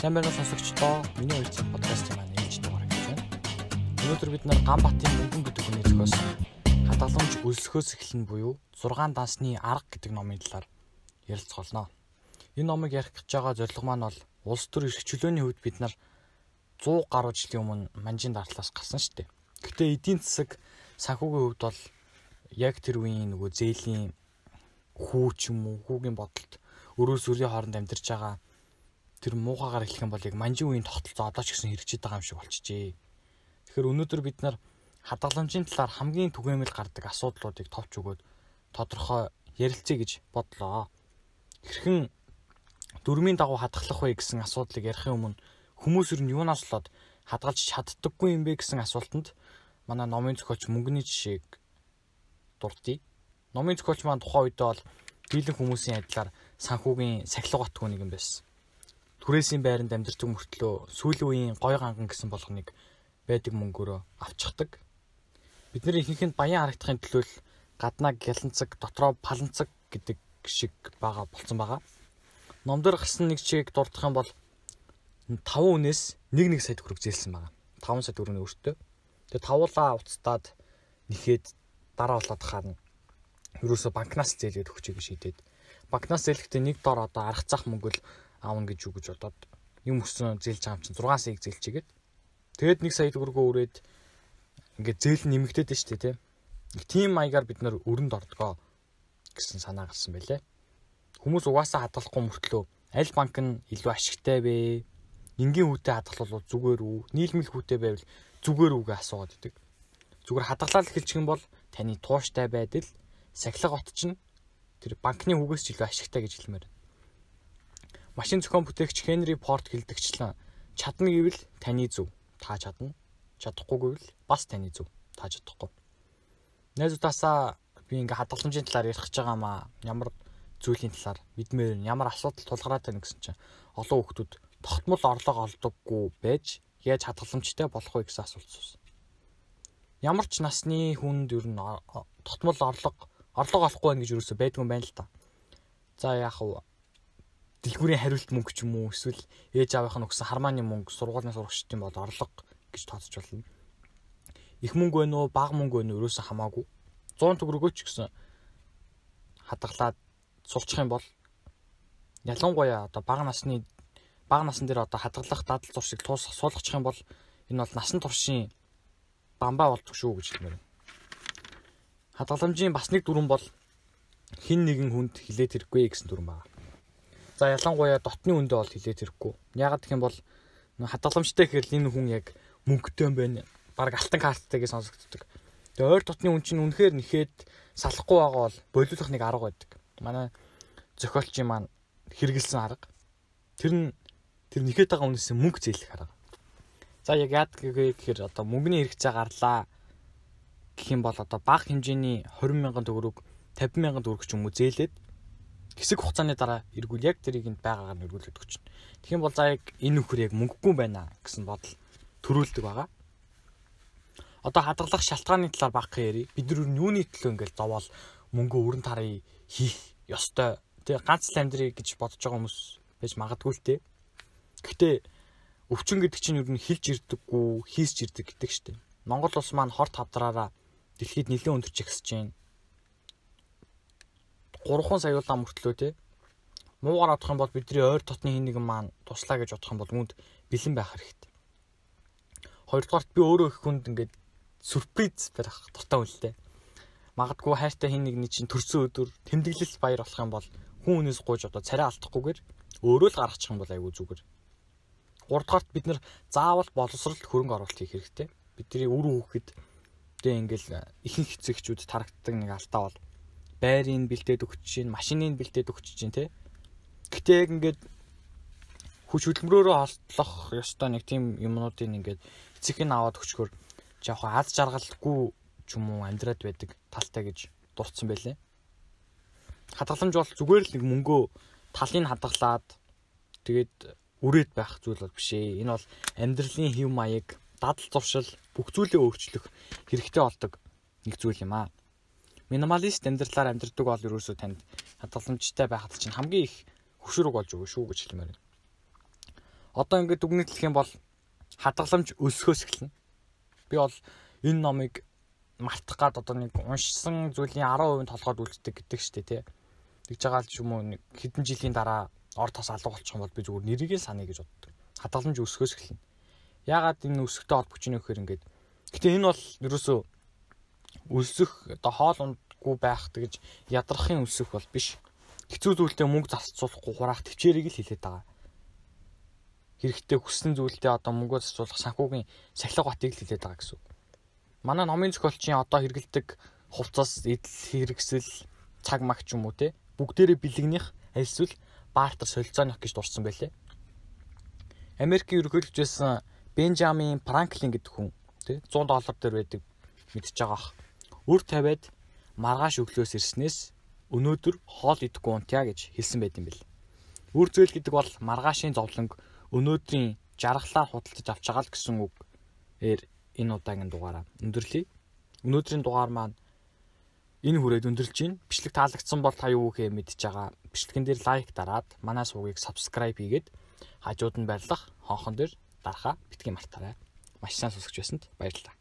Сайн байна уу сонсогчдоо. Миний үйлчлэг подкастын маань ээлж дугаар хийж байна. Өнөөдөр бид нар Ганбатын мөнгөн гэдэг хүний зохиосон хадгаламж өлсөхөөс эхлэн буюу 6 дансны арга гэдэг номын талаар ярилцгаолно. Энэ номыг ярих гэж байгаа зорилго маань бол улс төр эрх чөлөөний хувьд бид нар 100 гаруй жилийн өмнө манжийн дартлаас гарсан шүү дээ. Гэхдээ эдийн засаг санхүүгийн хувьд бол яг тэр үеийн нөгөө зээлийн хүү ч юм уу хүүгийн бодолд өрөөс өрийн хооронд амьдарч байгаа тэр муухагаар хэлэх юм бол яг манжин үеийн тогтолцоо одоо ч гэсэн хэрэгжиж байгаа юм шиг болчихжээ. Тэгэхээр өнөөдөр бид нар хадгаламжийн талаар хамгийн түгээмэл гардаг асуудлуудыг товч өгөөд тодорхой ярилцъя гэж бодлоо. Хэрхэн дөрмийн дагуу хадгалах вэ гэсэн асуудлыг ярихын өмнө хүмүүс ер нь юунаас болоод хадгалж чаддаггүй юм бэ гэсэн асуултанд манай номын зохиолч мөнгөний жишээг дурдъя. Номын зохиолч маань тухайн үедээ бол дийлэн хүмүүсийн адилаар санхүүгийн сахилга бат хүн нэг юм байсан түрээсийн байранд амьдарч мөртлөө сүүлийн үеийн гой ганган гэсэн болгоныг байдаг мөнгөөрөө авчихдаг. Бидний ихэнх нь баян харагдахын төлөө гаднаа гяланцаг, дотроо паланцаг гэдэг шиг байгаа болсон байгаа. Номдор гарсан нэг чиг дурдах юм бол 5 үнээс 1 1 сая төгрөг зээлсэн байгаа. 5 сая төгрөгийн өртөө. Тэгээ тавуулаа уцтаад нэхэд дараа болоод хаарна. Ерөөсө банкнаас зээлгээд өгчэй гэж шийдээд. Банкнаас зээлэхдээ нэг дор одоо арга цах мөнгө л аавна гэж юу гэж бодоод юм өссөн зээлж юм чинь 6 саяг зээлчигээд тэгээд 1 сая төгрөгөө өрөөд ингээд зээл нь нэмэгдээд дээ тийм. Их тийм маягаар бид нар өрөнд ордгоо гэсэн санаа гарсан байлээ. Хүмүүс угаасаа хадгалахгүй мөртлөө аль банк нь илүү ашигтай вэ? Энгийн хүүтэй хадгалвал зүгээр үү? Нийлмэл хүүтэй байвал зүгээр үгээ асуугаад идэг. Зүгээр хадгалаад эхэлчих юм бол таны тууштай байдал сахилга бот чинь тэр банкны хүүгээс ч илүү ашигтай гэж хэлмээр байна машин зохион бүтээгч Хенри Порт хэлдэгчлэн чадна гэвэл таны зөв та чадна. Чадахгүй гэвэл бас таны зөв та чадахгүй. Найзуудаасаа би ингээ хадгаламжийн талаар ярих гэж байгаа маа ямар зүйлийн талаар мэдмээр ямар асуудал тулгараад байна гэсэн чинь олон хүмүүс тогтмол орлого олдоггүй байж яаж хадгаламжтай болох вэ гэсэн асуулт суусан. Ямар ч насны хүнд ер нь тогтмол орлого орлого олохгүй байх гэж юусоо байдгүй юм байна л та. За яах вэ? Дэлгүүрийн хариулт мөнгө ч юм уу эсвэл ээж аавынх нь өгсөн хармааны мөнгө сургуулийн сурагчдын бол орлого гэж тооцож болно. Их мөнгө байна уу, бага мөнгө байна уу ерөөсөө хамаагүй. 100 төгрөгөө ч гэсэн хадгалаад сулчих юм бол ялангуяа одоо бага насны бага насн дээр одоо хадгалах дадал зуршиг туус суулгачих юм бол энэ бол насан туршийн бамбаа болдог шүү гэж хэлмээр байна. Хадгаламжийн бас нэг дүрэн бол хин нэгэн хүнд хилээд хэрэггүй гэсэн дүрэн байна. За ялангуяа дотны үндэ бол хилээд хэрэггүй. Ягаад гэх юм бол хадгаламжтай гэхэл энэ хүн яг мөнгөтэй юм байна. Бараг алтан карттай гэж сонсогддог. Тэгээ ойр дотны үн чинь үнэхээр нэхэд салахгүй байгаа бол болиулах нэг арга байдаг. Манай зохиолчийн маань хэрэгэлсэн арга. Тэр нь тэр нэхэд байгаа үнээс мөнгө зээлэх арга. За яг яад гэхээр одоо мөнгөний хэрэгцээ гарлаа гэх юм бол одоо бага хэмжээний 20 мянган төгрөг 50 мянган төгрөг ч юм уу зээлээд хэсэг хугацааны дараа эргүүл яг тэрийг энд байгаагаар нь эргүүлээд өгч. Тэгэх юм бол за яг энэ нөхөр яг мөнгөгүй байна гэсэн бодол төрүүлдэг байгаа. Одоо хадгалах шалтгааны талаар багах ярий. Бид нар юуны төлөө ингээл зовоол мөнгө өрн тарыг хийх ёстой. Тэг ганц л амьдрий гэж бодож байгаа хүмүүс байж магадгүй л те. Гэхдээ өвчин гэдэг чинь юу н хилж ирдэггүй, хийсч ирдэг гэдэг штеп. Монгол улс маань хорт хавдраараа дэлхийд нэлээд өндөрч ихсэж байна 3хан саяулаа мөртлөө те муугаар авах юм бол бидний ойр дотны хин нэгэн маань туслаа гэж бодох юм бол үүнд бэлэн байх хэрэгтэй. Хоёрдугаарт би өөрөө их хүнд ингээд сүрприз барих дуртай үлээ. Магадгүй хайртай хин нэгний чинь төрсөн өдөр тэмдэглэл баяр болох юм бол хүн хүнээс гуйж одоо царай алдахгүйгээр өөрөө л гаргачих юм бол айгүй зүгээр. Гуравдугаарт бид нэр заавал боловсролд хөрөнгө оруулалт хийх хэрэгтэй. Бидний үр хүүхэд тэ ингээл ихэнх эцэгчүүд тарагддаг нэг алдаа бол байрыг бэлдээд өгч чинь, машиныг бэлдээд өгч чинь те. Гэтэ яг ингээд хүч хөдөлмөрөөрөө холтлох ёстой нэг тийм юмнуудыг ингээд эцэг нь аваад өчгөр жоохон аз жаргалгүй ч юм уу амьдраад байдаг талтай гэж дурдсан байлээ. Хадгаламж бол зүгээр л нэг мөнгөө талыг хадгалаад тэгээд үрээд байх зүйл бол биш ээ. Энэ бол амьдралын хэв маяг, дадал зуршил бүх зүйлээ өөрчлөх хэрэгтэй болдог нэг зүйл юм аа минималист амьдралаар амьдрдаг бол ерөөсөө танд хадгаламжтай байхад чинь хамгийн их хөшрөг болж өгнө шүү гэж хэлмээр байна. Одоо ингээд дүгнэлтэх юм бол хадгаламж өсөхөөс эхэлнэ. Би бол энэ номыг мартах гад одоо нэг уншсан зүйлийн 10% толгойд үлддэг гэдэг штэ тий. Тэгж байгаа л ч юм уу нэг хэдэн жилийн дараа ор тас алга болчих юм бол би зүгээр нэрийг л саная гэж боддог. Хадгаламж өсөхөөс эхэлнэ. Яагаад энэ өсөхтэй холбогч нь вэхээр ингээд гэтээ энэ бол ерөөсөө өсөх одоо хоол ундгүй байх тэгж ядрахын өсөх бол биш. Хэцүү зүйлдээ мөнгө зарцуулахгүй хураах төвчээрийг л хэлээд байгаа хэрэгтэй хүссэн зүйлдээ одоо мөнгөө зарцуулах санхүүгийн сахилга батыг л хилээд байгаа гэсэн үг. Манай номын зохиолчийн одоо хэрэгэлдэг хувцас, эдэл хэрэгсэл, цаг маг ч юм уу те бүгдээрээ бэлгэнийх альсвал бартер солилцооных гэж дурсан байлээ. Америкийн ерөнхийлөгч байсан Бенджамин Франклин гэдэг хүн те 100 доллар дээр байдаг мэдчихэж байгаа. Үр тавиад маргааш өглөөс ирснээс өнөөдөр хоол идэхгүй унтъя гэж хэлсэн байт юм бэл. Үр зөөл гэдэг бол маргаашийн зовлонг өнөөдрийн жаргалаар худалдаж авч байгаа л гэсэн үг ээр энэ удаагийн дугаараа өндөрлөе. Өнөөдрийн дугаар маань энэ хүрээд өндөрлж байна. Бичлэг таалагдсан бол та юу гэхээ мэдж байгаа. Бичлэгэн дээр лайк дараад манай сувгийг subscribe хийгээд хажууд нь барьлах хонхон дээр дарахаа битгий мартаарай. Маш сайн сонсогч байсанд баярлалаа.